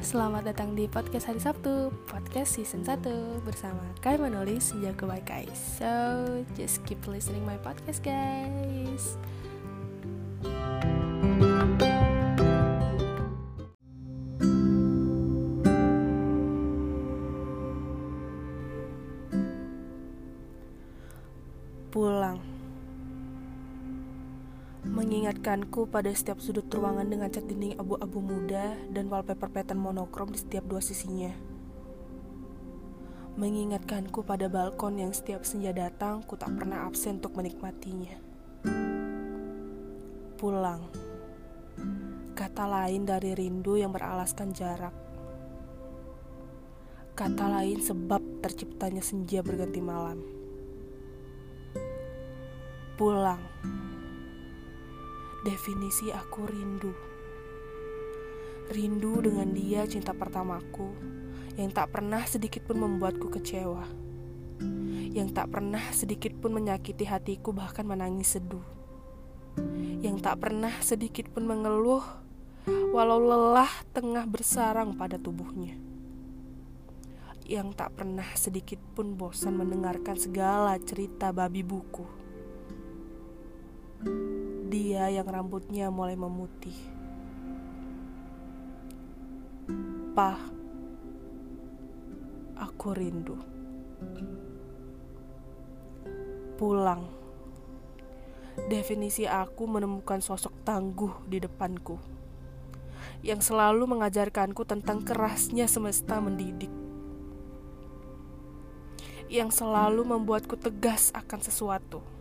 selamat datang di podcast hari Sabtu Podcast season 1 bersama Kai Manolis Senjaku by Kai So, just keep listening my podcast guys. Pulang mengingatkanku pada setiap sudut ruangan dengan cat dinding abu-abu muda dan wallpaper pattern monokrom di setiap dua sisinya. Mengingatkanku pada balkon yang setiap senja datang ku tak pernah absen untuk menikmatinya. Pulang. Kata lain dari rindu yang beralaskan jarak. Kata lain sebab terciptanya senja berganti malam. Pulang definisi aku rindu. Rindu dengan dia cinta pertamaku yang tak pernah sedikit pun membuatku kecewa. Yang tak pernah sedikit pun menyakiti hatiku bahkan menangis seduh. Yang tak pernah sedikit pun mengeluh walau lelah tengah bersarang pada tubuhnya. Yang tak pernah sedikit pun bosan mendengarkan segala cerita babi buku dia yang rambutnya mulai memutih. Pah, aku rindu. Pulang. Definisi aku menemukan sosok tangguh di depanku yang selalu mengajarkanku tentang kerasnya semesta mendidik. Yang selalu membuatku tegas akan sesuatu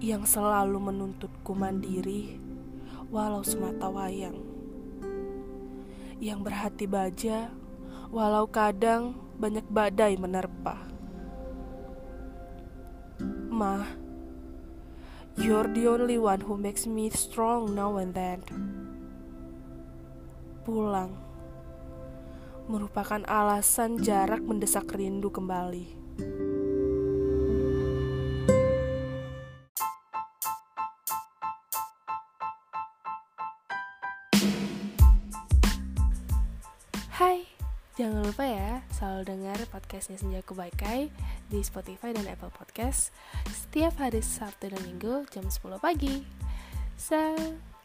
yang selalu menuntutku mandiri, walau semata wayang, yang berhati baja, walau kadang banyak badai menerpa. Ma, you're the only one who makes me strong now and then. Pulang merupakan alasan jarak mendesak rindu kembali. Hai, jangan lupa ya selalu dengar podcastnya Senjaku Baikai di Spotify dan Apple Podcast setiap hari Sabtu dan Minggu jam 10 pagi. So,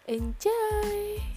enjoy!